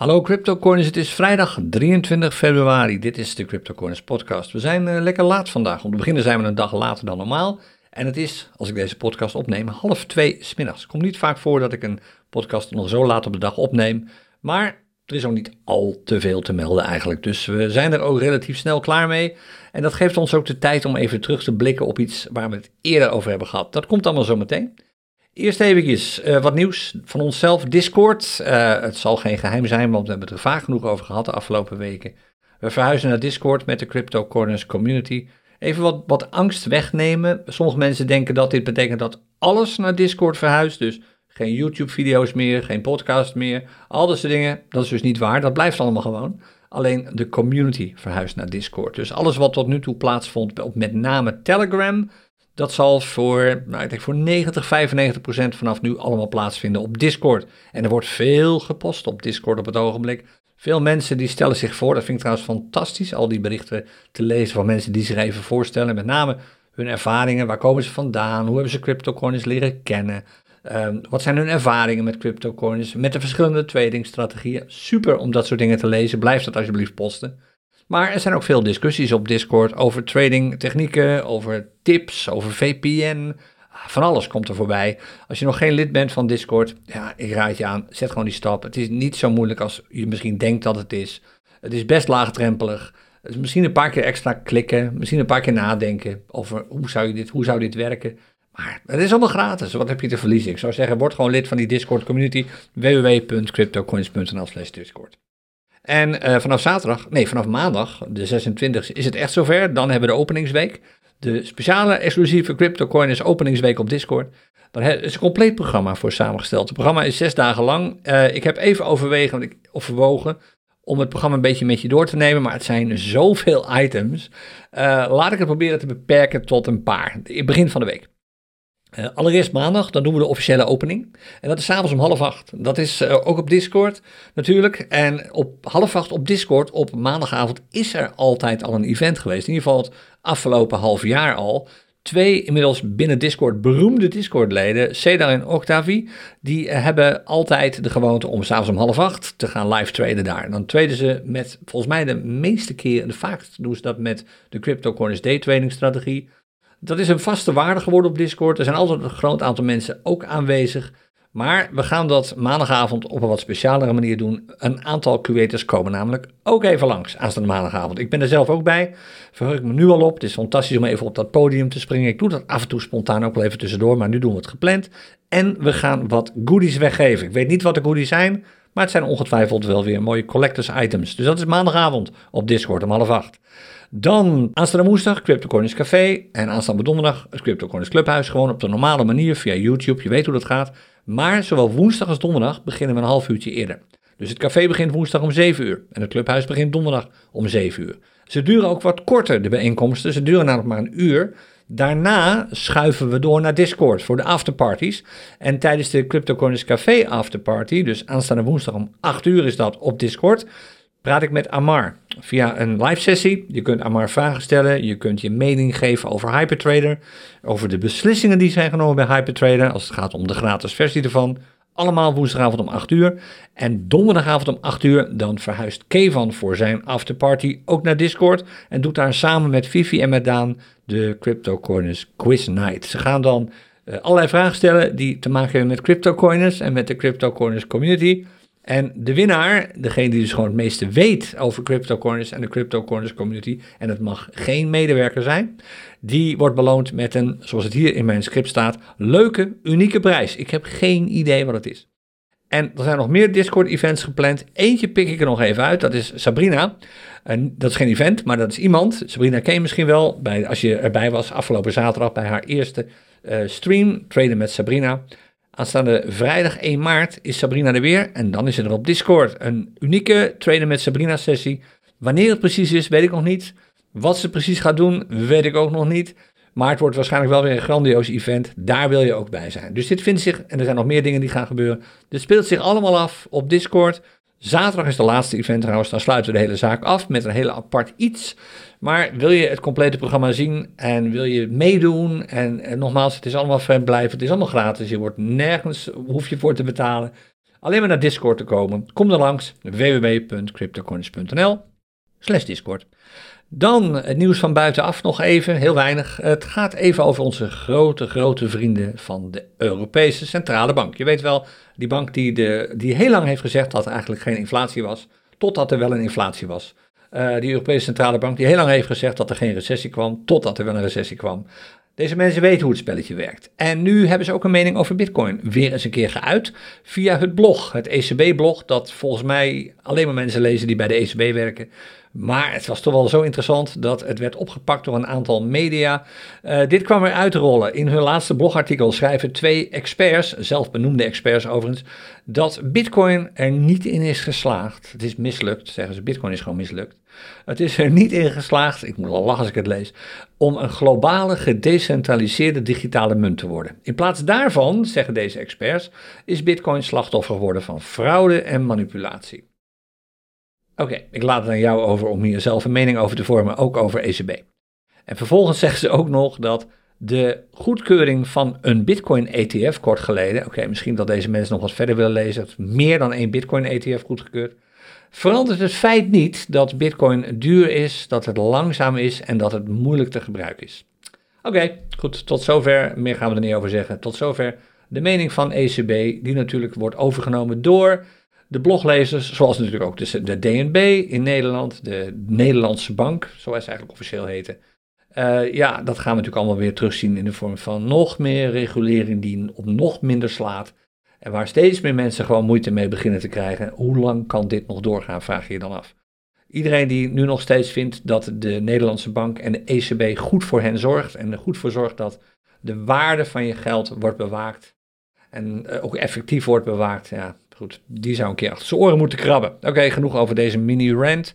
Hallo CryptoCoiners, het is vrijdag 23 februari. Dit is de CryptoCoiners podcast. We zijn uh, lekker laat vandaag. Om te beginnen zijn we een dag later dan normaal. En het is, als ik deze podcast opneem, half twee smiddags. Het komt niet vaak voor dat ik een podcast nog zo laat op de dag opneem. Maar er is ook niet al te veel te melden eigenlijk. Dus we zijn er ook relatief snel klaar mee. En dat geeft ons ook de tijd om even terug te blikken op iets waar we het eerder over hebben gehad. Dat komt allemaal zo meteen. Eerst even uh, wat nieuws van onszelf. Discord. Uh, het zal geen geheim zijn, want we hebben het er vaak genoeg over gehad de afgelopen weken. We verhuizen naar Discord met de Crypto Corners community. Even wat, wat angst wegnemen. Sommige mensen denken dat dit betekent dat alles naar Discord verhuist. Dus geen YouTube-video's meer, geen podcast meer. Al dat soort dingen. Dat is dus niet waar. Dat blijft allemaal gewoon. Alleen de community verhuist naar Discord. Dus alles wat tot nu toe plaatsvond op met name Telegram dat zal voor, nou, ik voor 90, 95 procent vanaf nu allemaal plaatsvinden op Discord. En er wordt veel gepost op Discord op het ogenblik. Veel mensen die stellen zich voor, dat vind ik trouwens fantastisch, al die berichten te lezen van mensen die zich even voorstellen. Met name hun ervaringen, waar komen ze vandaan, hoe hebben ze cryptocoins leren kennen. Um, wat zijn hun ervaringen met cryptocoins, met de verschillende tradingstrategieën. Super om dat soort dingen te lezen, blijf dat alsjeblieft posten. Maar er zijn ook veel discussies op Discord over trading technieken, over tips, over VPN. Van alles komt er voorbij. Als je nog geen lid bent van Discord, ja, ik raad je aan, zet gewoon die stap. Het is niet zo moeilijk als je misschien denkt dat het is. Het is best laagdrempelig. Dus misschien een paar keer extra klikken, misschien een paar keer nadenken over hoe zou, je dit, hoe zou dit werken. Maar het is allemaal gratis. Wat heb je te verliezen? Ik zou zeggen, word gewoon lid van die Discord community. www.cryptocoins.nl slash Discord. En uh, vanaf zaterdag, nee, vanaf maandag, de 26e, is het echt zover. Dan hebben we de openingsweek. De speciale exclusieve CryptoCoiners openingsweek op Discord. Daar is een compleet programma voor samengesteld. Het programma is zes dagen lang. Uh, ik heb even overwegen, of verwogen om het programma een beetje met je door te nemen. Maar het zijn zoveel items. Uh, laat ik het proberen te beperken tot een paar. Het begin van de week. Uh, allereerst maandag, dan doen we de officiële opening. En dat is s'avonds om half acht. Dat is uh, ook op Discord natuurlijk. En op half acht op Discord op maandagavond is er altijd al een event geweest. In ieder geval het afgelopen half jaar al. Twee inmiddels binnen Discord beroemde Discord-leden, Cedar en Octavi, die uh, hebben altijd de gewoonte om s'avonds om half acht te gaan live traden daar. Dan traden ze met, volgens mij de meeste keren, de vaakst doen ze dat met de CryptoCoins day trading strategie. Dat is een vaste waarde geworden op Discord. Er zijn altijd een groot aantal mensen ook aanwezig. Maar we gaan dat maandagavond op een wat specialere manier doen. Een aantal creators komen namelijk ook even langs aanstaande maandagavond. Ik ben er zelf ook bij. Verheug ik me nu al op. Het is fantastisch om even op dat podium te springen. Ik doe dat af en toe spontaan ook wel even tussendoor, maar nu doen we het gepland. En we gaan wat goodies weggeven. Ik weet niet wat de goodies zijn, maar het zijn ongetwijfeld wel weer mooie collectors items. Dus dat is maandagavond op Discord om half acht. Dan aanstaande woensdag CryptoCoins Café en aanstaande donderdag het CryptoCoins Clubhuis. Gewoon op de normale manier via YouTube, je weet hoe dat gaat. Maar zowel woensdag als donderdag beginnen we een half uurtje eerder. Dus het café begint woensdag om 7 uur en het clubhuis begint donderdag om 7 uur. Ze duren ook wat korter, de bijeenkomsten. Ze duren namelijk maar een uur. Daarna schuiven we door naar Discord voor de afterparties. En tijdens de CryptoCoins Café afterparty, dus aanstaande woensdag om 8 uur is dat op Discord, praat ik met Amar via een live sessie. Je kunt Amar vragen stellen, je kunt je mening geven over Hypertrader, over de beslissingen die zijn genomen bij Hypertrader als het gaat om de gratis versie ervan. Allemaal woensdagavond om 8 uur. En donderdagavond om 8 uur dan verhuist Kevan voor zijn afterparty ook naar Discord. En doet daar samen met Vivi en met Daan de CryptoCoiners Quiz Night. Ze gaan dan uh, allerlei vragen stellen die te maken hebben met CryptoCoiners en met de CryptoCoiners community. En de winnaar, degene die dus gewoon het meeste weet over CryptoCoiners en de CryptoCoiners community, en het mag geen medewerker zijn, die wordt beloond met een, zoals het hier in mijn script staat, leuke, unieke prijs. Ik heb geen idee wat het is. En er zijn nog meer Discord-events gepland. Eentje pik ik er nog even uit, dat is Sabrina. En dat is geen event, maar dat is iemand. Sabrina ken je misschien wel, bij, als je erbij was afgelopen zaterdag bij haar eerste uh, stream, Traden met Sabrina. Aanstaande vrijdag 1 maart is Sabrina er weer en dan is er op Discord een unieke Traden met Sabrina sessie. Wanneer het precies is, weet ik nog niet. Wat ze precies gaat doen, weet ik ook nog niet. Maar het wordt waarschijnlijk wel weer een grandioos event. Daar wil je ook bij zijn. Dus dit vindt zich, en er zijn nog meer dingen die gaan gebeuren. Dit speelt zich allemaal af op Discord. Zaterdag is de laatste event trouwens. Dan sluiten we de hele zaak af met een hele apart iets. Maar wil je het complete programma zien en wil je meedoen? En, nogmaals, het is allemaal blijven. Het is allemaal gratis. Je wordt nergens, hoef je voor te betalen. alleen maar naar Discord te komen. Kom er langs, www.cryptocoins.nl slash Discord. Dan het nieuws van buitenaf nog even, heel weinig. Het gaat even over onze grote, grote vrienden van de Europese Centrale Bank. Je weet wel, die bank die, de, die heel lang heeft gezegd dat er eigenlijk geen inflatie was, totdat er wel een inflatie was. Uh, die Europese Centrale Bank die heel lang heeft gezegd dat er geen recessie kwam, totdat er wel een recessie kwam. Deze mensen weten hoe het spelletje werkt. En nu hebben ze ook een mening over Bitcoin weer eens een keer geuit via het blog, het ECB-blog, dat volgens mij alleen maar mensen lezen die bij de ECB werken. Maar het was toch wel zo interessant dat het werd opgepakt door een aantal media. Uh, dit kwam er uitrollen. In hun laatste blogartikel schrijven twee experts, zelfbenoemde experts overigens, dat Bitcoin er niet in is geslaagd. Het is mislukt, zeggen ze. Bitcoin is gewoon mislukt. Het is er niet in geslaagd, ik moet al lachen als ik het lees, om een globale gedecentraliseerde digitale munt te worden. In plaats daarvan, zeggen deze experts, is Bitcoin slachtoffer geworden van fraude en manipulatie. Oké, ik laat het aan jou over om hier zelf een mening over te vormen, ook over ECB. En vervolgens zeggen ze ook nog dat de goedkeuring van een Bitcoin-ETF kort geleden, oké, misschien dat deze mensen nog wat verder willen lezen, meer dan één Bitcoin-ETF goedgekeurd, verandert het feit niet dat Bitcoin duur is, dat het langzaam is en dat het moeilijk te gebruiken is. Oké, goed, tot zover. Meer gaan we er niet over zeggen. Tot zover de mening van ECB, die natuurlijk wordt overgenomen door de bloglezers, zoals natuurlijk ook de, de DNB in Nederland, de Nederlandse Bank, zoals ze eigenlijk officieel heten. Uh, ja, dat gaan we natuurlijk allemaal weer terugzien in de vorm van nog meer regulering die op nog minder slaat. En waar steeds meer mensen gewoon moeite mee beginnen te krijgen. Hoe lang kan dit nog doorgaan, vraag je je dan af. Iedereen die nu nog steeds vindt dat de Nederlandse bank en de ECB goed voor hen zorgt en er goed voor zorgt dat de waarde van je geld wordt bewaakt en uh, ook effectief wordt bewaakt, ja, goed, die zou een keer achter zijn oren moeten krabben. Oké, genoeg over deze mini-rant.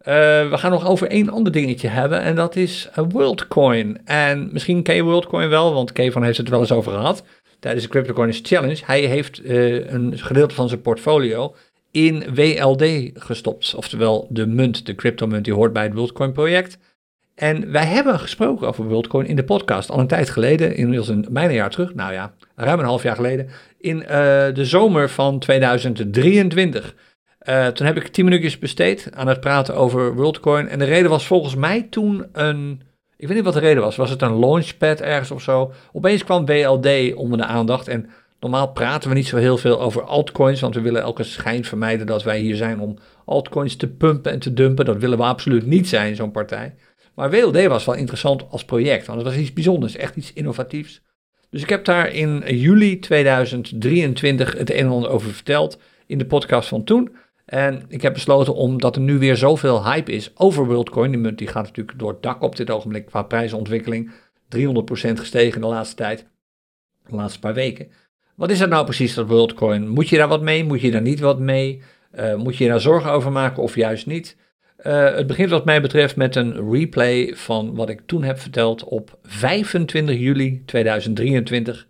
Uh, we gaan nog over één ander dingetje hebben en dat is WorldCoin. En misschien ken je WorldCoin wel, want Kevin heeft het wel eens over gehad tijdens de CryptoCoins Challenge. Hij heeft uh, een gedeelte van zijn portfolio in WLD gestopt. Oftewel de munt, de cryptomunt die hoort bij het WorldCoin project. En wij hebben gesproken over WorldCoin in de podcast al een tijd geleden, inmiddels een bijna jaar terug, nou ja, ruim een half jaar geleden, in uh, de zomer van 2023. Uh, toen heb ik tien minuutjes besteed aan het praten over WorldCoin. En de reden was volgens mij toen een. Ik weet niet wat de reden was. Was het een launchpad ergens of zo? Opeens kwam BLD onder de aandacht. En normaal praten we niet zo heel veel over altcoins. Want we willen elke schijn vermijden dat wij hier zijn om altcoins te pumpen en te dumpen. Dat willen we absoluut niet zijn, zo'n partij. Maar WLD was wel interessant als project. Want het was iets bijzonders, echt iets innovatiefs. Dus ik heb daar in juli 2023 het een en ander over verteld in de podcast van toen. En ik heb besloten, omdat er nu weer zoveel hype is over WorldCoin, die munt die gaat natuurlijk door het dak op dit ogenblik qua prijsontwikkeling, 300% gestegen de laatste tijd, de laatste paar weken. Wat is dat nou precies, dat WorldCoin? Moet je daar wat mee? Moet je daar niet wat mee? Uh, moet je daar zorgen over maken of juist niet? Uh, het begint wat mij betreft met een replay van wat ik toen heb verteld op 25 juli 2023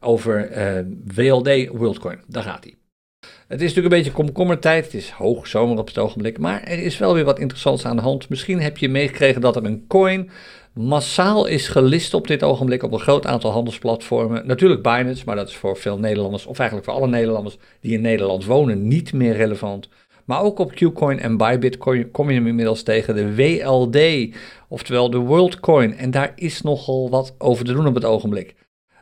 over uh, WLD WorldCoin. Daar gaat hij. Het is natuurlijk een beetje komkommertijd, het is hoog zomer op het ogenblik, maar er is wel weer wat interessants aan de hand. Misschien heb je meegekregen dat er een coin massaal is gelist op dit ogenblik op een groot aantal handelsplatformen. Natuurlijk Binance, maar dat is voor veel Nederlanders, of eigenlijk voor alle Nederlanders die in Nederland wonen, niet meer relevant. Maar ook op Qcoin en Bybit kom je inmiddels tegen de WLD, oftewel de WorldCoin. En daar is nogal wat over te doen op het ogenblik.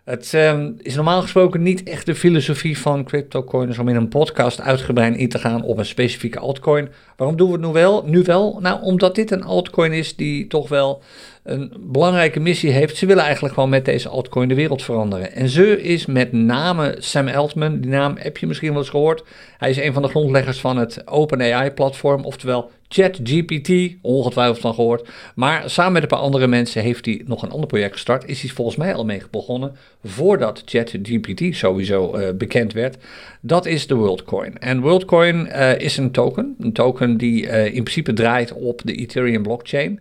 Het uh, is normaal gesproken niet echt de filosofie van CryptoCoiners om in een podcast uitgebreid in te gaan op een specifieke altcoin. Waarom doen we het nu wel? Nu wel? Nou, omdat dit een altcoin is die toch wel een belangrijke missie heeft. Ze willen eigenlijk gewoon met deze altcoin de wereld veranderen. En ze is met name Sam Altman. Die naam heb je misschien wel eens gehoord. Hij is een van de grondleggers van het OpenAI-platform, oftewel ChatGPT, ongetwijfeld van gehoord. Maar samen met een paar andere mensen heeft hij nog een ander project gestart. Is hij volgens mij al mee begonnen voordat ChatGPT sowieso uh, bekend werd. Dat is de WorldCoin. En WorldCoin uh, is een token. Een token die uh, in principe draait op de Ethereum blockchain.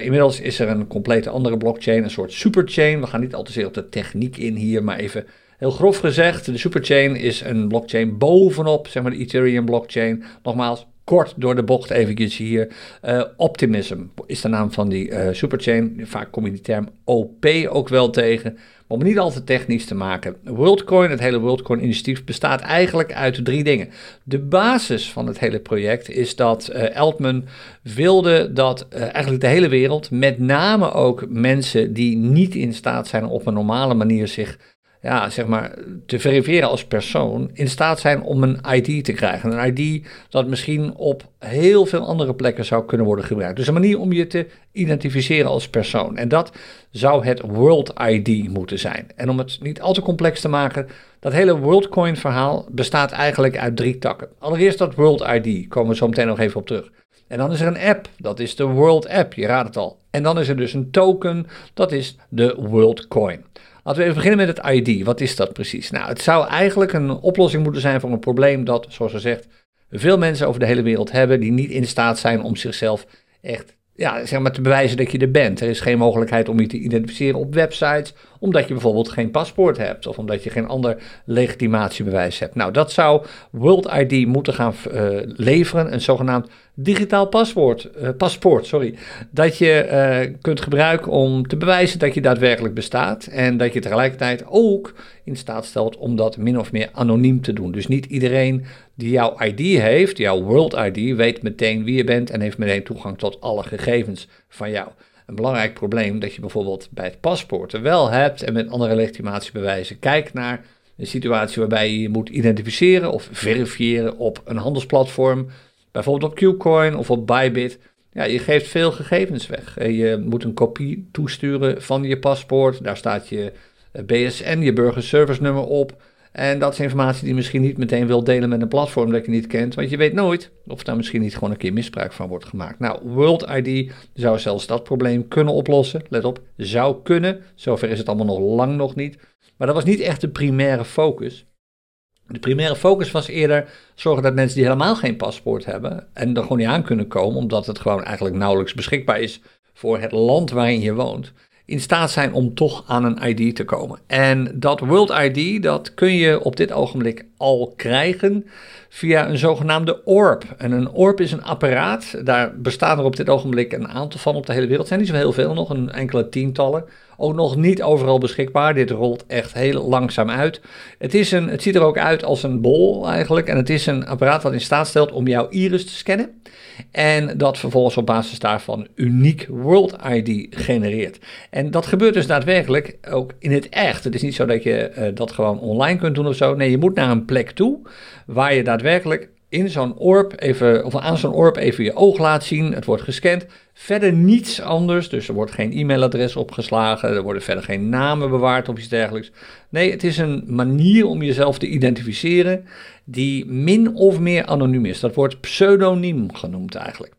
inmiddels is er een complete andere blockchain, een soort superchain. We gaan niet al te zeer op de techniek in hier, maar even Heel grof gezegd, de superchain is een blockchain bovenop zeg maar, de Ethereum blockchain. Nogmaals, kort door de bocht eventjes hier. Uh, Optimism is de naam van die superchain. Vaak kom je die term OP ook wel tegen. Maar om niet al te technisch te maken. WorldCoin, het hele WorldCoin-initiatief, bestaat eigenlijk uit drie dingen. De basis van het hele project is dat uh, Altman wilde dat eigenlijk de hele wereld, met name ook mensen die niet in staat zijn op een normale manier zich ja, zeg maar, te verifiëren als persoon in staat zijn om een ID te krijgen. Een ID dat misschien op heel veel andere plekken zou kunnen worden gebruikt. Dus een manier om je te identificeren als persoon. En dat zou het World ID moeten zijn. En om het niet al te complex te maken, dat hele WorldCoin verhaal bestaat eigenlijk uit drie takken. Allereerst dat World ID, komen we zo meteen nog even op terug. En dan is er een app, dat is de World App, je raadt het al. En dan is er dus een token, dat is de World Coin. Laten we even beginnen met het ID. Wat is dat precies? Nou, het zou eigenlijk een oplossing moeten zijn voor een probleem dat, zoals ze zegt, veel mensen over de hele wereld hebben die niet in staat zijn om zichzelf echt ja, zeg maar te bewijzen dat je er bent. Er is geen mogelijkheid om je te identificeren op websites, omdat je bijvoorbeeld geen paspoort hebt of omdat je geen ander legitimatiebewijs hebt. Nou, dat zou World ID moeten gaan uh, leveren, een zogenaamd digitaal paspoort, uh, paspoort sorry, dat je uh, kunt gebruiken om te bewijzen dat je daadwerkelijk bestaat en dat je tegelijkertijd ook in staat stelt om dat min of meer anoniem te doen. Dus niet iedereen die jouw ID heeft, jouw World ID, weet meteen wie je bent en heeft meteen toegang tot alle gegevens van jou. Een belangrijk probleem dat je bijvoorbeeld bij het paspoort wel hebt en met andere legitimatiebewijzen. Kijk naar een situatie waarbij je je moet identificeren of verifiëren op een handelsplatform Bijvoorbeeld op Qcoin of op Bybit. Ja, je geeft veel gegevens weg. Je moet een kopie toesturen van je paspoort. Daar staat je eh, BSN, je burgerservice nummer op. En dat is informatie die je misschien niet meteen wil delen met een platform dat je niet kent. Want je weet nooit of daar misschien niet gewoon een keer misbruik van wordt gemaakt. Nou, World ID zou zelfs dat probleem kunnen oplossen. Let op, zou kunnen. Zover is het allemaal nog lang nog niet. Maar dat was niet echt de primaire focus. De primaire focus was eerder zorgen dat mensen die helemaal geen paspoort hebben en er gewoon niet aan kunnen komen, omdat het gewoon eigenlijk nauwelijks beschikbaar is voor het land waarin je woont, in staat zijn om toch aan een ID te komen. En dat World ID, dat kun je op dit ogenblik al krijgen via een zogenaamde ORB. En een ORB is een apparaat, daar bestaan er op dit ogenblik een aantal van op de hele wereld. Zijn niet zo heel veel, nog een enkele tientallen. Ook nog niet overal beschikbaar. Dit rolt echt heel langzaam uit. Het, is een, het ziet er ook uit als een bol eigenlijk. En het is een apparaat dat in staat stelt om jouw iris te scannen. En dat vervolgens op basis daarvan uniek World ID genereert. En dat gebeurt dus daadwerkelijk ook in het echt. Het is niet zo dat je uh, dat gewoon online kunt doen of zo. Nee, je moet naar een plek toe waar je daadwerkelijk in zo'n orb even, of aan zo'n orb even je oog laat zien. Het wordt gescand. Verder niets anders. Dus er wordt geen e-mailadres opgeslagen. Er worden verder geen namen bewaard of iets dergelijks. Nee, het is een manier om jezelf te identificeren die min of meer anoniem is. Dat wordt pseudoniem genoemd eigenlijk.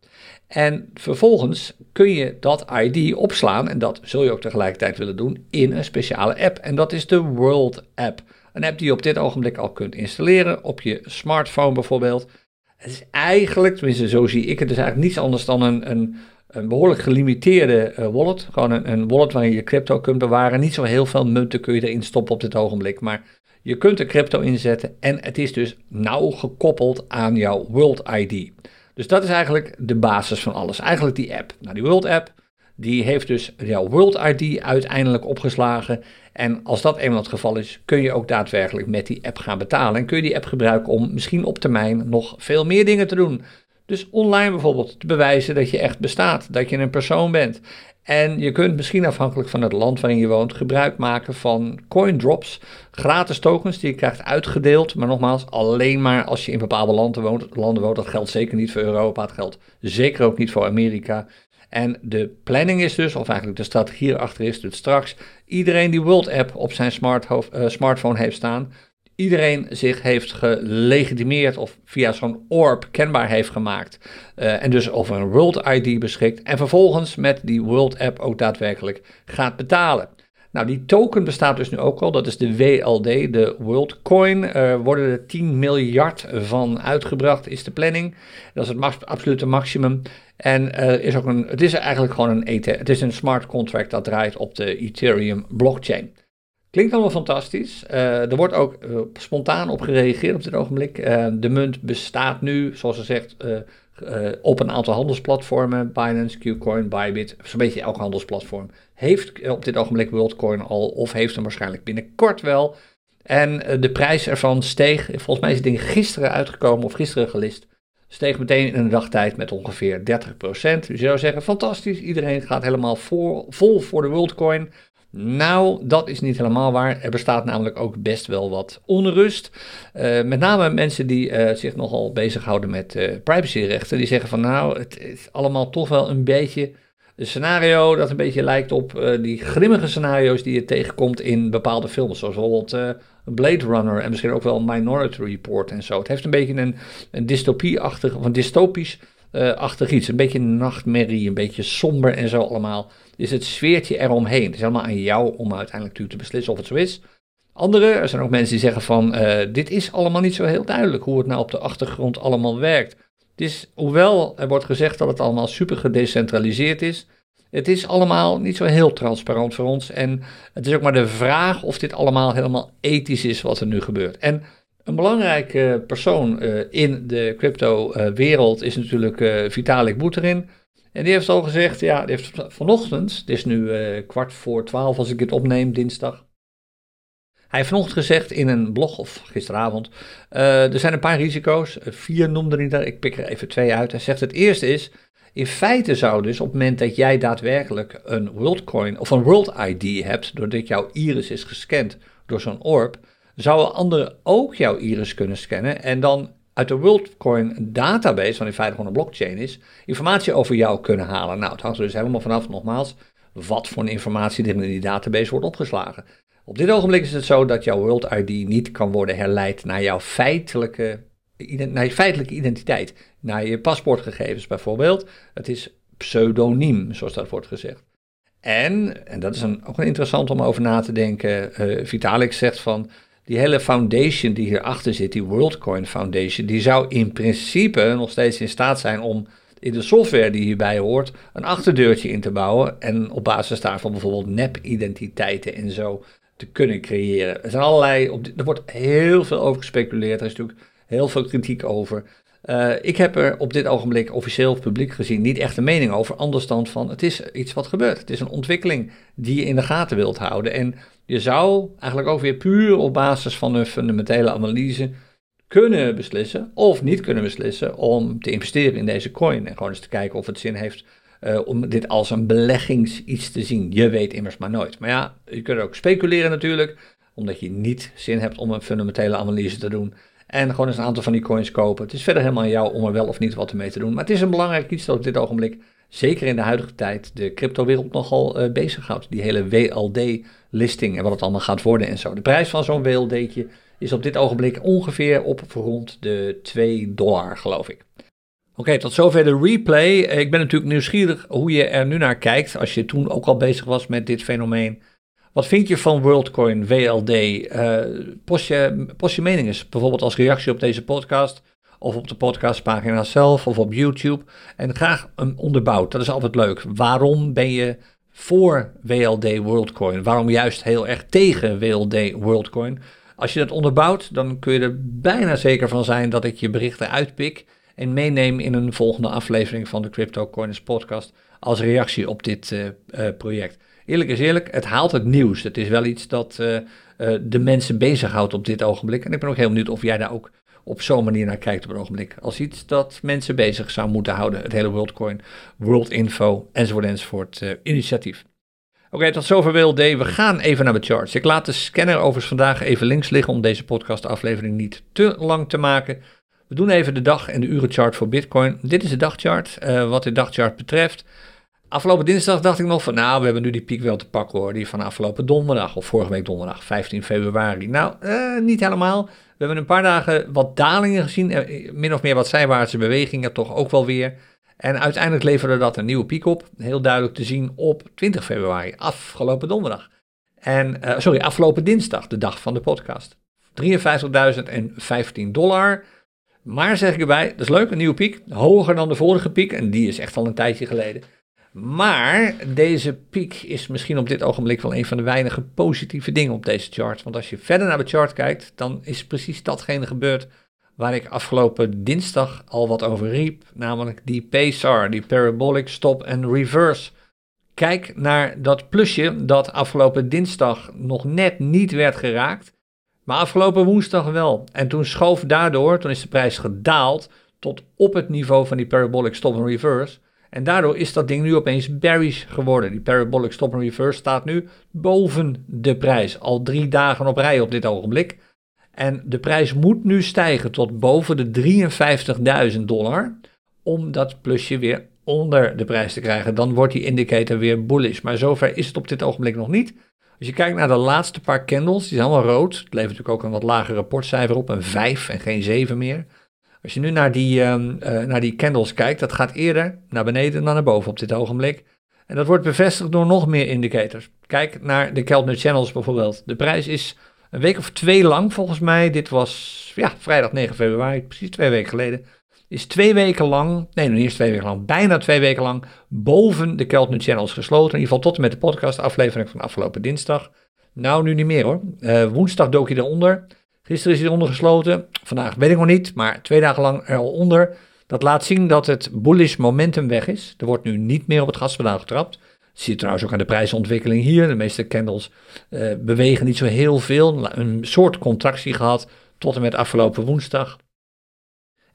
En vervolgens kun je dat ID opslaan, en dat zul je ook tegelijkertijd willen doen, in een speciale app. En dat is de World App. Een app die je op dit ogenblik al kunt installeren, op je smartphone bijvoorbeeld. Het is eigenlijk, tenminste zo zie ik het, is eigenlijk niets anders dan een, een, een behoorlijk gelimiteerde uh, wallet. Gewoon een, een wallet waarin je crypto kunt bewaren. Niet zo heel veel munten kun je erin stoppen op dit ogenblik, maar je kunt er crypto inzetten en het is dus nauw gekoppeld aan jouw World ID. Dus dat is eigenlijk de basis van alles. Eigenlijk die app. Nou, die World App, die heeft dus jouw World ID uiteindelijk opgeslagen. En als dat eenmaal het geval is, kun je ook daadwerkelijk met die app gaan betalen. En kun je die app gebruiken om misschien op termijn nog veel meer dingen te doen. Dus online bijvoorbeeld te bewijzen dat je echt bestaat, dat je een persoon bent. En je kunt misschien afhankelijk van het land waarin je woont gebruik maken van coin drops, gratis tokens die je krijgt uitgedeeld. Maar nogmaals, alleen maar als je in bepaalde landen woont. Landen woont. Dat geldt zeker niet voor Europa, het geldt zeker ook niet voor Amerika. En de planning is dus, of eigenlijk de strategie erachter is, dat straks iedereen die World App op zijn smart uh, smartphone heeft staan, iedereen zich heeft gelegitimeerd of via zo'n orb kenbaar heeft gemaakt. Uh, en dus over een World ID beschikt. En vervolgens met die World App ook daadwerkelijk gaat betalen. Nou, die token bestaat dus nu ook al. Dat is de WLD, de World Coin. Er worden er 10 miljard van uitgebracht, is de planning. Dat is het absolute maximum. En is ook een, het is eigenlijk gewoon een ETF. Het is een smart contract dat draait op de Ethereum blockchain. Klinkt allemaal fantastisch. Uh, er wordt ook uh, spontaan op gereageerd op dit ogenblik. Uh, de munt bestaat nu, zoals ze zegt, op een aantal handelsplatformen. Binance, Qcoin, Bybit, zo'n beetje elk handelsplatform. Heeft op dit ogenblik WorldCoin al, of heeft hem waarschijnlijk binnenkort wel. En de prijs ervan steeg, volgens mij is het ding gisteren uitgekomen of gisteren gelist. Steeg meteen in een dagtijd met ongeveer 30%. Dus je zou zeggen, fantastisch, iedereen gaat helemaal voor, vol voor de WorldCoin. Nou, dat is niet helemaal waar. Er bestaat namelijk ook best wel wat onrust. Uh, met name mensen die zich nogal bezighouden met privacyrechten. Die zeggen van nou, het is allemaal toch wel een beetje een scenario dat een beetje lijkt op die grimmige scenario's die je tegenkomt in bepaalde films. Zoals bijvoorbeeld Blade Runner en misschien ook wel Minority Report en zo. Het heeft een beetje een, een dystopie-achtig, een dystopisch achtig iets. Een beetje een nachtmerrie, een beetje somber en zo allemaal is het sfeertje eromheen. Het is helemaal aan jou om uiteindelijk natuurlijk te beslissen of het zo is. Andere, er zijn ook mensen die zeggen van, dit is allemaal niet zo heel duidelijk hoe het nou op de achtergrond allemaal werkt. Het is, hoewel er wordt gezegd dat het allemaal super gedecentraliseerd is, het is allemaal niet zo heel transparant voor ons. En het is ook maar de vraag of dit allemaal helemaal ethisch is wat er nu gebeurt. En een belangrijke persoon uh, in de crypto-wereld is natuurlijk uh, Vitalik Buterin. En die heeft al gezegd, ja, die heeft vanochtend, het is nu kwart voor twaalf als ik het opneem, dinsdag. Hij heeft vanochtend gezegd in een blog, of gisteravond, uh, er zijn een paar risico's. Vier noemde hij daar, ik pik er even twee uit. Hij zegt het eerste is, in feite zou dus op het moment dat jij daadwerkelijk een WorldCoin of een World ID hebt, doordat jouw iris is gescand door zo'n orb, zouden anderen ook jouw iris kunnen scannen en dan uit de WorldCoin database, wat in feite gewoon een blockchain is, informatie over jou kunnen halen. Nou, het hangt er dus helemaal vanaf, nogmaals, wat voor informatie er in die database wordt opgeslagen. Op dit ogenblik is het zo dat jouw World ID niet kan worden herleid naar jouw feitelijke, naar je feitelijke identiteit. Naar je paspoortgegevens bijvoorbeeld. Het is pseudoniem, zoals dat wordt gezegd. En, en dat is een, ook interessant om over na te denken, uh, Vitalik zegt van, die hele foundation die hierachter zit, die WorldCoin Foundation, die zou in principe nog steeds in staat zijn om in de software die hierbij hoort een achterdeurtje in te bouwen en op basis daarvan bijvoorbeeld nep-identiteiten en zo te kunnen creëren. Er zijn allerlei, er wordt heel veel over gespeculeerd, er is natuurlijk heel veel kritiek over. Uh, ik heb er op dit ogenblik officieel of publiek gezien niet echt een mening over, anders dan van het is iets wat gebeurt. Het is een ontwikkeling die je in de gaten wilt houden. En je zou eigenlijk ook weer puur op basis van een fundamentele analyse kunnen beslissen of niet kunnen beslissen om te investeren in deze coin. En gewoon eens te kijken of het zin heeft uh, om dit als een beleggings iets te zien. Je weet immers maar nooit. Maar ja, je kunt ook speculeren natuurlijk, omdat je niet zin hebt om een fundamentele analyse te doen. En gewoon eens een aantal van die coins kopen. Het is verder helemaal aan jou om er wel of niet wat mee te doen. Maar het is een belangrijk iets dat op dit ogenblik, zeker in de huidige tijd, de cryptowereld nogal uh, bezighoudt. Die hele WLD-listing en wat het allemaal gaat worden en zo. De prijs van zo'n WLD'tje is op dit ogenblik ongeveer op rond de 2 dollar, geloof ik. Oké, tot zover de replay. Ik ben natuurlijk nieuwsgierig hoe je er nu naar kijkt. Als je toen ook al bezig was met dit fenomeen. Wat vind je van WorldCoin, WLD? Uh, eh, post, je, post je mening eens, bijvoorbeeld als reactie op deze podcast, of op de podcastpagina zelf, of op YouTube. En graag een onderbouwd, dat is altijd leuk. Waarom ben je voor WLD WorldCoin? Waarom juist heel erg tegen WLD WorldCoin? Als je dat onderbouwt, dan kun je er bijna zeker van zijn dat ik je berichten uitpik en meeneem in een volgende aflevering van de Crypto Coiners podcast als reactie op dit uh, uh, project eerlijk is eerlijk, het haalt het nieuws. Het is wel iets dat uh, de mensen bezighoudt op dit ogenblik. En ik ben ook heel benieuwd of jij daar ook op zo'n manier naar kijkt op het ogenblik. Als iets dat mensen bezig zou moeten houden. Het hele WorldCoin, World Info enzovoort enzovoort initiatief. Oké, tot zover WLD. We gaan even naar de charts. Ik laat de scanner overigens vandaag even links liggen om deze podcastaflevering niet te lang te maken. We doen even de dag- en de urenchart voor Bitcoin. Dit is de dagchart. Uh, wat de dagchart betreft Afgelopen dinsdag dacht ik nog van, nou, we hebben nu die piek wel te pakken hoor. Die van afgelopen donderdag, of vorige week donderdag, 15 februari. Nou, eh, niet helemaal. We hebben een paar dagen wat dalingen gezien. Eh, min of meer wat zijwaartse bewegingen toch ook wel weer. En uiteindelijk leverde dat een nieuwe piek op. Heel duidelijk te zien op 20 februari, afgelopen donderdag. En, sorry, afgelopen dinsdag, de dag van de podcast. 53.015 dollar. Maar zeg ik erbij, dat is leuk, een nieuwe piek. Hoger dan de vorige piek. En die is echt al een tijdje geleden. Maar deze piek is misschien op dit ogenblik wel een van de weinige positieve dingen op deze chart. Want als je verder naar de chart kijkt, dan is precies datgene gebeurd waar ik afgelopen dinsdag al wat over riep. Namelijk die PSAR, die Parabolic Stop and Reverse. Kijk naar dat plusje dat afgelopen dinsdag nog net niet werd geraakt. Maar afgelopen woensdag wel. En toen schoof daardoor, toen is de prijs gedaald tot op het niveau van die Parabolic Stop and Reverse. En daardoor is dat ding nu opeens bearish geworden. Die parabolic stop and reverse staat nu boven de prijs. Al drie dagen op rij op dit ogenblik. En de prijs moet nu stijgen tot boven de 53.000 dollar. Om dat plusje weer onder de prijs te krijgen. Dan wordt die indicator weer bullish. Maar zover is het op dit ogenblik nog niet. Als je kijkt naar de laatste paar candles, die zijn allemaal rood. Het levert natuurlijk ook een wat lager rapportcijfer op. Een 5 en geen 7 meer. Als je nu naar die, um, naar die candles kijkt, dat gaat eerder naar beneden dan naar boven op dit ogenblik. En dat wordt bevestigd door nog meer indicators. Kijk naar de Keltner Channels bijvoorbeeld. De prijs is een week of twee lang volgens mij. Dit was ja, vrijdag 9 februari, precies twee weken geleden. Is twee weken lang, nee nog niet eens twee weken lang, bijna twee weken lang boven de Keltner Channels gesloten. In ieder geval tot en met de podcast aflevering van afgelopen dinsdag. Nou, nu niet meer hoor. Uh, woensdag dook je eronder. Gisteren is hij eronder gesloten. Vandaag weet ik nog niet, maar twee dagen lang al onder. Dat laat zien dat het bullish momentum weg is. Er wordt nu niet meer op het gaspedaal getrapt. Zie je trouwens ook aan de prijsontwikkeling hier. De meeste candles uh, bewegen niet zo heel veel. Een soort contractie gehad tot en met afgelopen woensdag.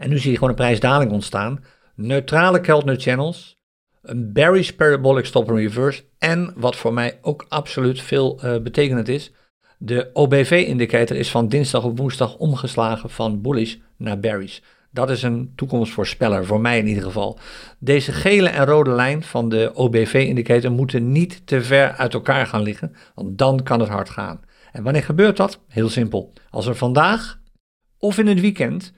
En nu zie je gewoon een prijsdaling ontstaan. Neutrale Keltner channels. Een bearish parabolic stop and reverse. En wat voor mij ook absoluut veel uh, betekenend is. De OBV-indicator is van dinsdag op woensdag omgeslagen van bullish naar bearish. Dat is een toekomstvoorspeller, voor mij in ieder geval. Deze gele en rode lijn van de OBV-indicator moeten niet te ver uit elkaar gaan liggen, want dan kan het hard gaan. En wanneer gebeurt dat? Heel simpel. Als er vandaag of in het weekend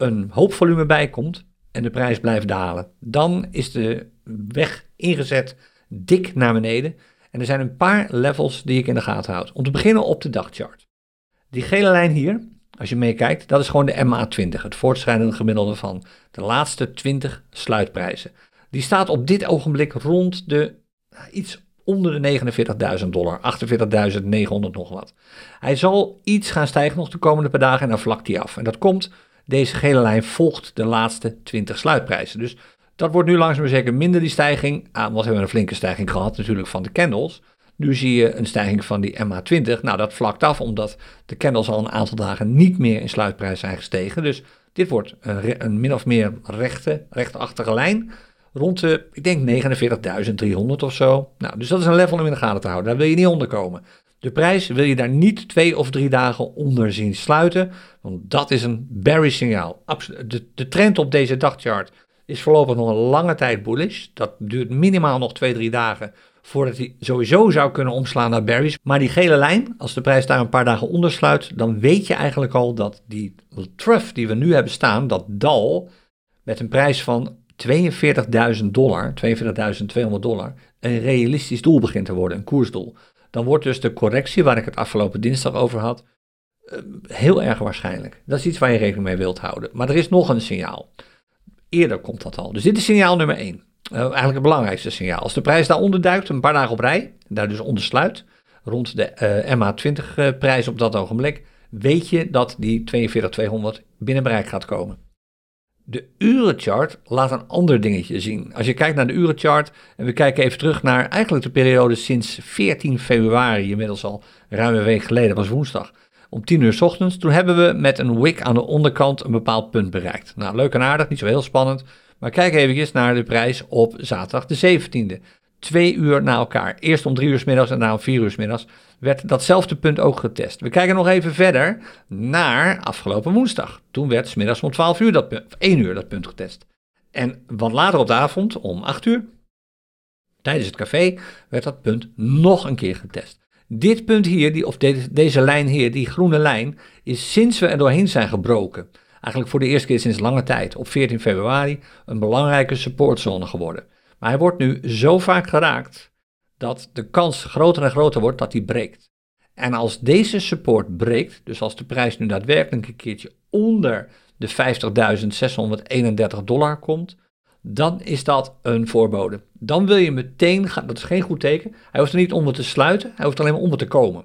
een hoop volume bij komt en de prijs blijft dalen, dan is de weg ingezet dik naar beneden en er zijn een paar levels die ik in de gaten houd. Om te beginnen op de dagchart. Die gele lijn hier, als je meekijkt, dat is gewoon de MA20, het voortschrijdende gemiddelde van de laatste 20 sluitprijzen. Die staat op dit ogenblik rond de nou, iets onder de 49.000 dollar, 48.900 nog wat. Hij zal iets gaan stijgen nog de komende paar dagen en dan vlakt hij af. En dat komt, deze gele lijn volgt de laatste 20 sluitprijzen. Dus dat wordt nu langzaam maar zeker minder die stijging. Ah, want we hebben een flinke stijging gehad natuurlijk van de candles. Nu zie je een stijging van die MA20. Nou, dat vlakt af omdat de candles al een aantal dagen niet meer in sluitprijs zijn gestegen. Dus dit wordt een, een min of meer rechte, rechtachtige lijn. Rond de, ik denk 49.300 of zo. Nou, dus dat is een level om in de gaten te houden. Daar wil je niet onder komen. De prijs wil je daar niet twee of drie dagen onder zien sluiten. Want dat is een bearish signaal. De, de trend op deze dagchart is voorlopig nog een lange tijd bullish. Dat duurt minimaal nog twee, drie dagen voordat hij sowieso zou kunnen omslaan naar berries. Maar die gele lijn, als de prijs daar een paar dagen onder sluit, dan weet je eigenlijk al dat die trough die we nu hebben staan, dat dal met een prijs van 42.000 dollar, 42.200 dollar, een realistisch doel begint te worden, een koersdoel. Dan wordt dus de correctie waar ik het afgelopen dinsdag over had, eh, heel erg waarschijnlijk. Dat is iets waar je rekening mee wilt houden. Maar er is nog een signaal. Eerder komt dat al. Dus dit is signaal nummer 1. Uh, eh, eigenlijk het belangrijkste signaal. Als de prijs daaronder duikt, een paar dagen op rij, daar dus ondersluit, rond de uh, MA20 prijs op dat ogenblik, weet je dat die 42200 binnen bereik gaat komen. De urenchart laat een ander dingetje zien. Als je kijkt naar de urenchart en we kijken even terug naar eigenlijk de periode sinds 14 februari, inmiddels al ruim een week geleden, was woensdag om 10 uur s ochtends. Toen hebben we met een wick aan de onderkant een bepaald punt bereikt. Nou, leuk en aardig, niet zo heel spannend. Maar kijk even naar de prijs op zaterdag de 17e. Twee uur na elkaar. Eerst om drie uur s middags en daarna om vier uur s middags werd datzelfde punt ook getest. We kijken nog even verder naar afgelopen woensdag. Toen werd s middags om 12 uur dat punt, 1 uur dat punt getest. En wat later op de avond, om 8 uur, tijdens het café, werd dat punt nog een keer getest. Dit punt hier, die, of deze, deze lijn hier, die groene lijn, is sinds we er doorheen zijn gebroken, eigenlijk voor de eerste keer sinds lange tijd, op 14 februari, een belangrijke supportzone geworden. Maar hij wordt nu zo vaak geraakt dat de kans groter en groter wordt dat hij breekt. En als deze support breekt, dus als de prijs nu daadwerkelijk een keertje onder de 50.631 dollar komt, dan is dat een voorbode. Dan wil je meteen dat is geen goed teken. Hij hoeft er niet onder te sluiten, hij hoeft alleen maar onder te komen.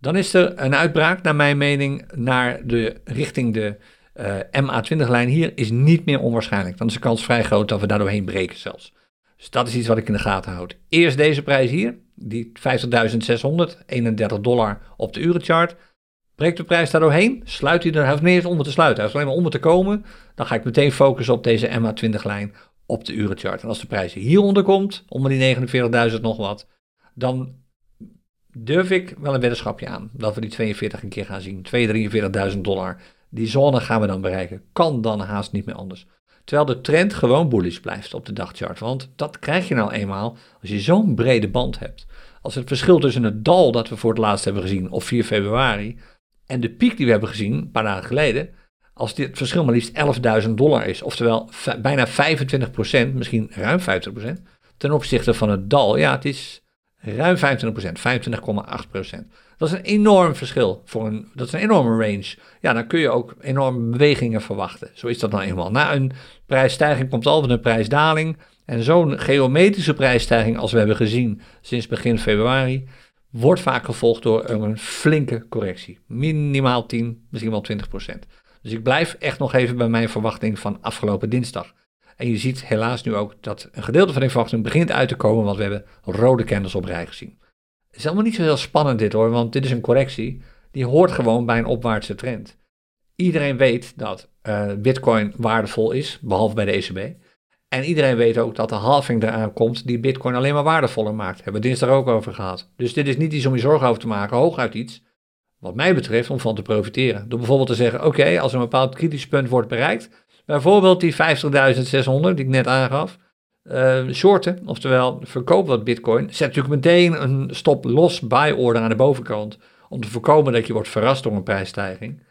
Dan is er een uitbraak, naar mijn mening, naar de, richting de uh, MA20-lijn hier is niet meer onwaarschijnlijk. Dan is de kans vrij groot dat we daar doorheen breken zelfs. Dus dat is iets wat ik in de gaten houd. Eerst deze prijs hier, die 50.631 dollar op de urenchart. Breekt de prijs daar doorheen, sluit hij er, hij hoeft niet eens te sluiten, hij alleen maar onder te komen. Dan ga ik meteen focussen op deze MA20-lijn op de urenchart. En als de prijs hieronder komt, onder die 49.000 nog wat, dan durf ik wel een weddenschapje aan dat we die 42 een keer gaan zien. 243.000 dollar. Die zone gaan we dan bereiken. Kan dan haast niet meer anders. Terwijl de trend gewoon bullish blijft op de dagchart. Want dat krijg je nou eenmaal als je zo'n brede band hebt. Als het verschil tussen het dal dat we voor het laatst hebben gezien op 4 februari en de piek die we hebben gezien een paar dagen geleden, als dit verschil maar liefst 11.000 dollar is, oftewel bijna 25%, misschien ruim 50%, ten opzichte van het dal, ja, het is ruim 25%, 25,8%. Dat is een enorm verschil. Voor een, dat is een enorme range. Ja, dan kun je ook enorme bewegingen verwachten. Zo is dat nou eenmaal. Na een prijsstijging komt altijd een prijsdaling. En zo'n geometrische prijsstijging als we hebben gezien sinds begin februari, wordt vaak gevolgd door een flinke correctie. Minimaal 10, misschien wel 20 procent. Dus ik blijf echt nog even bij mijn verwachting van afgelopen dinsdag. En je ziet helaas nu ook dat een gedeelte van die verwachting begint uit te komen, want we hebben rode candles op rij gezien. Het is allemaal niet zo heel spannend dit hoor, want dit is een correctie. Die hoort gewoon bij een opwaartse trend. Iedereen weet dat uh, bitcoin waardevol is, behalve bij de ECB. En iedereen weet ook dat de halving eraan komt die bitcoin alleen maar waardevoller maakt. Hebben we dinsdag ook over gehad. Dus dit is niet iets om je zorgen over te maken, hooguit iets, wat mij betreft, om van te profiteren. Door bijvoorbeeld te zeggen, oké, als een bepaald kritisch punt wordt bereikt, bijvoorbeeld die 50.600 die ik net aangaf, uh, shorten, oftewel verkoop wat bitcoin, zet natuurlijk meteen een stop-loss buy order aan de bovenkant, om te voorkomen dat je wordt verrast door een prijsstijging.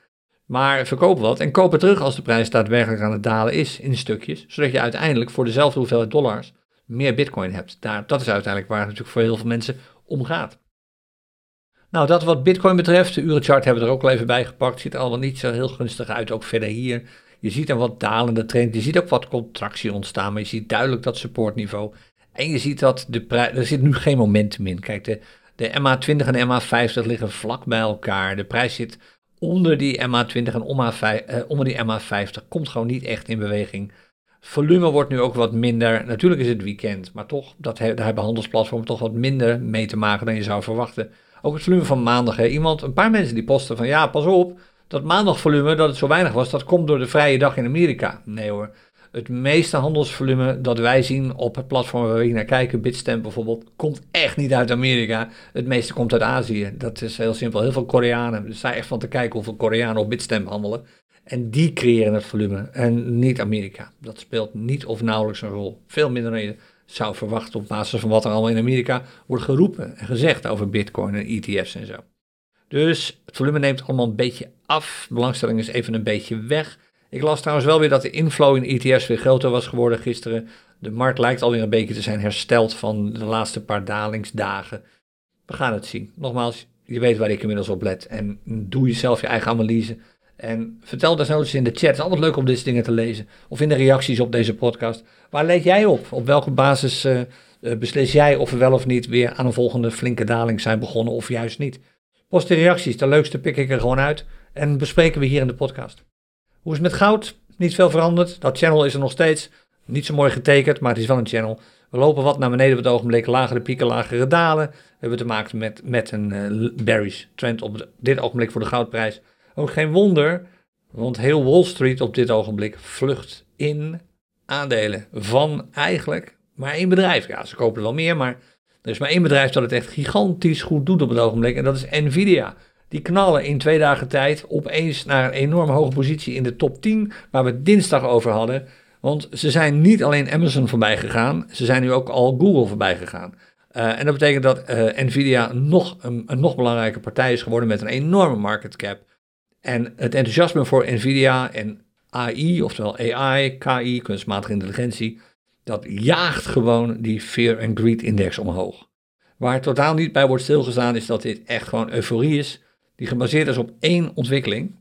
Maar verkoop wat en koop het terug als de prijs daadwerkelijk aan het dalen is in stukjes, zodat je uiteindelijk voor dezelfde hoeveelheid dollars meer bitcoin hebt. Daar, dat is uiteindelijk waar het natuurlijk voor heel veel mensen om gaat. Nou, dat wat bitcoin betreft, de urenchart hebben we er ook al even bij gepakt, ziet er allemaal niet zo heel gunstig uit, ook verder hier. Je ziet een wat dalende trend, je ziet ook wat contractie ontstaan, maar je ziet duidelijk dat supportniveau. En je ziet dat de prijs, er zit nu geen momentum in. Kijk, de, de MA20 en de MA50 liggen vlak bij elkaar. De prijs zit onder die MA20 en eh, onder die MA50 komt gewoon niet echt in beweging. Volume wordt nu ook wat minder. Natuurlijk is het weekend, maar toch, dat daar hebben handelsplatformen toch wat minder mee te maken dan je zou verwachten. Ook het volume van maandag. Hè. Iemand, een paar mensen die posten van ja, pas op, dat maandagvolume, dat het zo weinig was, dat komt door de vrije dag in Amerika. Nee hoor. Het meeste handelsvolume dat wij zien op het platform waar we naar kijken, Bitstamp bijvoorbeeld, komt echt niet uit Amerika. Het meeste komt uit Azië. Dat is heel simpel. Heel veel Koreanen. Dus sta echt van te kijken hoeveel Koreanen op Bitstamp handelen. En die creëren het volume en niet Amerika. Dat speelt niet of nauwelijks een rol. Veel minder dan je zou verwachten op basis van wat er allemaal in Amerika wordt geroepen en gezegd over Bitcoin en ETF's en zo. Dus het volume neemt allemaal een beetje af. Belangstelling is even een beetje weg. Ik las trouwens wel weer dat de inflow in ETF's weer groter was geworden gisteren. De markt lijkt alweer een beetje te zijn hersteld van de laatste paar dalingsdagen. We gaan het zien. Nogmaals, je weet waar ik inmiddels op let. En doe jezelf je eigen analyse. En vertel desnoods in de chat. Het is altijd leuk om deze dingen te lezen. Of in de reacties op deze podcast. Waar let jij op? Op welke basis uh, beslis jij of we wel of niet weer aan een volgende flinke daling zijn begonnen of juist niet? Post de reacties. De leukste pik ik er gewoon uit. En bespreken we hier in de podcast. Hoe is het met goud? Niet veel veranderd. Dat channel is er nog steeds. Niet zo mooi getekend, maar het is wel een channel. We lopen wat naar beneden op het ogenblik. Lagere pieken, lagere dalen. We hebben te maken met, met een uh, bearish trend op dit ogenblik voor de goudprijs. Ook geen wonder, want heel Wall Street op dit ogenblik vlucht in aandelen van eigenlijk maar één bedrijf. Ja, ze kopen er wel meer, maar er is maar één bedrijf dat het echt gigantisch goed doet op het ogenblik. En dat is Nvidia. Die knallen in twee dagen tijd opeens naar een enorm hoge positie in de top 10, waar we dinsdag over hadden. Want ze zijn niet alleen Amazon voorbij gegaan, ze zijn nu ook al Google voorbij gegaan. Uh, en dat betekent dat uh, Nvidia nog een, een, nog belangrijke partij is geworden met een enorme market cap. En het enthousiasme voor Nvidia en AI, oftewel AI, KI, kunstmatige intelligentie, dat jaagt gewoon die Fear and Greed Index omhoog. Waar totaal niet bij wordt stilgestaan is dat dit echt gewoon euforie is die gebaseerd is op één ontwikkeling.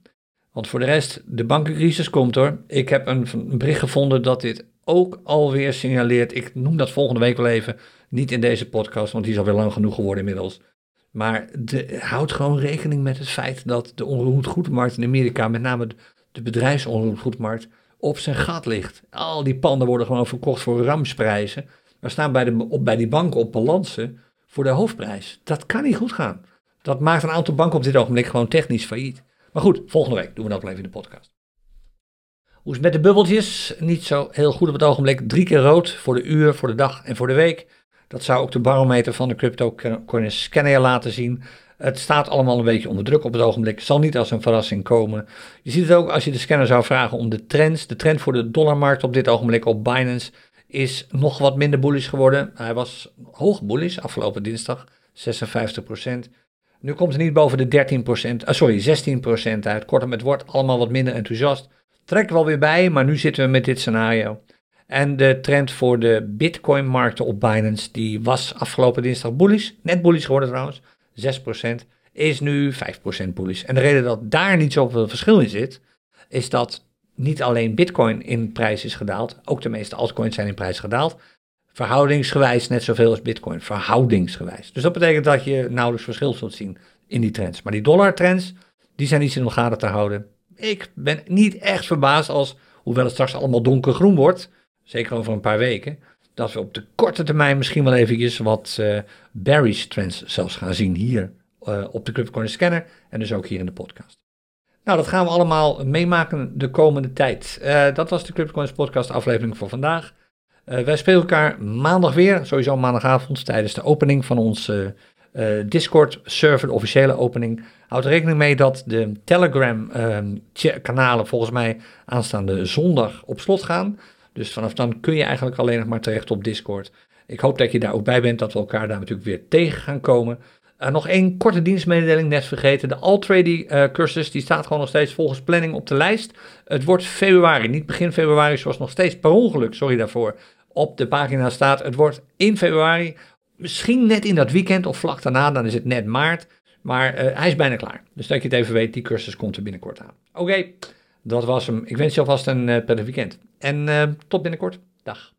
Want voor de rest, de bankencrisis komt er. Ik heb een, een bericht gevonden dat dit ook alweer signaleert, ik noem dat volgende week wel even, niet in deze podcast, want die is alweer lang genoeg geworden inmiddels. Maar de, houd gewoon rekening met het feit dat de onroerend in Amerika, met name de, bedrijfsonroerend op zijn gat ligt. Al die panden worden gewoon verkocht voor ramsprijzen. We staan bij, de, op, bij die banken op balansen voor de hoofdprijs. Dat kan niet goed gaan. Dat maakt een aantal banken op dit ogenblik gewoon technisch failliet. Maar goed, volgende week doen we dat wel even in de podcast. Hoe is met de bubbeltjes? Niet zo heel goed op het ogenblik. Drie keer rood voor de uur, voor de dag en voor de week. Dat zou ook de barometer van de CryptoCoin Scanner laten zien. Het staat allemaal een beetje onder druk op het ogenblik. Zal niet als een verrassing komen. Je ziet het ook als je de scanner zou vragen om de trends. De trend voor de dollarmarkt op dit ogenblik op Binance is nog wat minder bullish geworden. Hij was hoog bullish afgelopen dinsdag, 56%. Nu komt hij niet boven de 13%, uh, ah, sorry, 16% uit. Kortom, het wordt allemaal wat minder enthousiast. Trekt wel weer bij, maar nu zitten we met dit scenario. En de trend voor de Bitcoin-markten op Binance, die was afgelopen dinsdag bullish, net bullish geworden trouwens, 6%, is nu 5% bullish. En de reden dat daar niet zoveel verschil in zit, is dat niet alleen Bitcoin in prijs is gedaald, ook de meeste altcoins zijn in prijs gedaald. Verhoudingsgewijs net zoveel als Bitcoin, verhoudingsgewijs. Dus dat betekent dat je nauwelijks verschil zult zien in die trends. Maar die dollar trends, die zijn iets in de gaten te houden. Ik ben niet echt verbaasd als, hoewel het straks allemaal donkergroen wordt, zeker over een paar weken, dat we op de korte termijn misschien wel eventjes wat uh, bearish trends zelfs gaan zien hier uh, op de CryptoCoin Scanner en dus ook hier in de podcast. Nou, dat gaan we allemaal meemaken de komende tijd. Uh, dat was de CryptoCoins podcast aflevering voor vandaag. Wij spelen elkaar maandag weer, sowieso maandagavond, tijdens de opening van onze Discord-server, de officiële opening. Houd rekening mee dat de Telegram-kanalen volgens mij aanstaande zondag op slot gaan. Dus vanaf dan kun je eigenlijk alleen nog maar terecht op Discord. Ik hoop dat je daar ook bij bent, dat we elkaar daar natuurlijk weer tegen gaan komen. Uh, nog één korte dienstmededeling, net vergeten. De Altrady uh, cursus, die staat gewoon nog steeds volgens planning op de lijst. Het wordt februari, niet begin februari, zoals nog steeds per ongeluk, sorry daarvoor, op de pagina staat. Het wordt in februari, misschien net in dat weekend of vlak daarna, dan is het net maart. Maar uh, hij is bijna klaar. Dus dat je het even weet, die cursus komt er binnenkort aan. Oké, dat was hem. Ik wens je alvast een prettig weekend. En uh, tot binnenkort. Dag.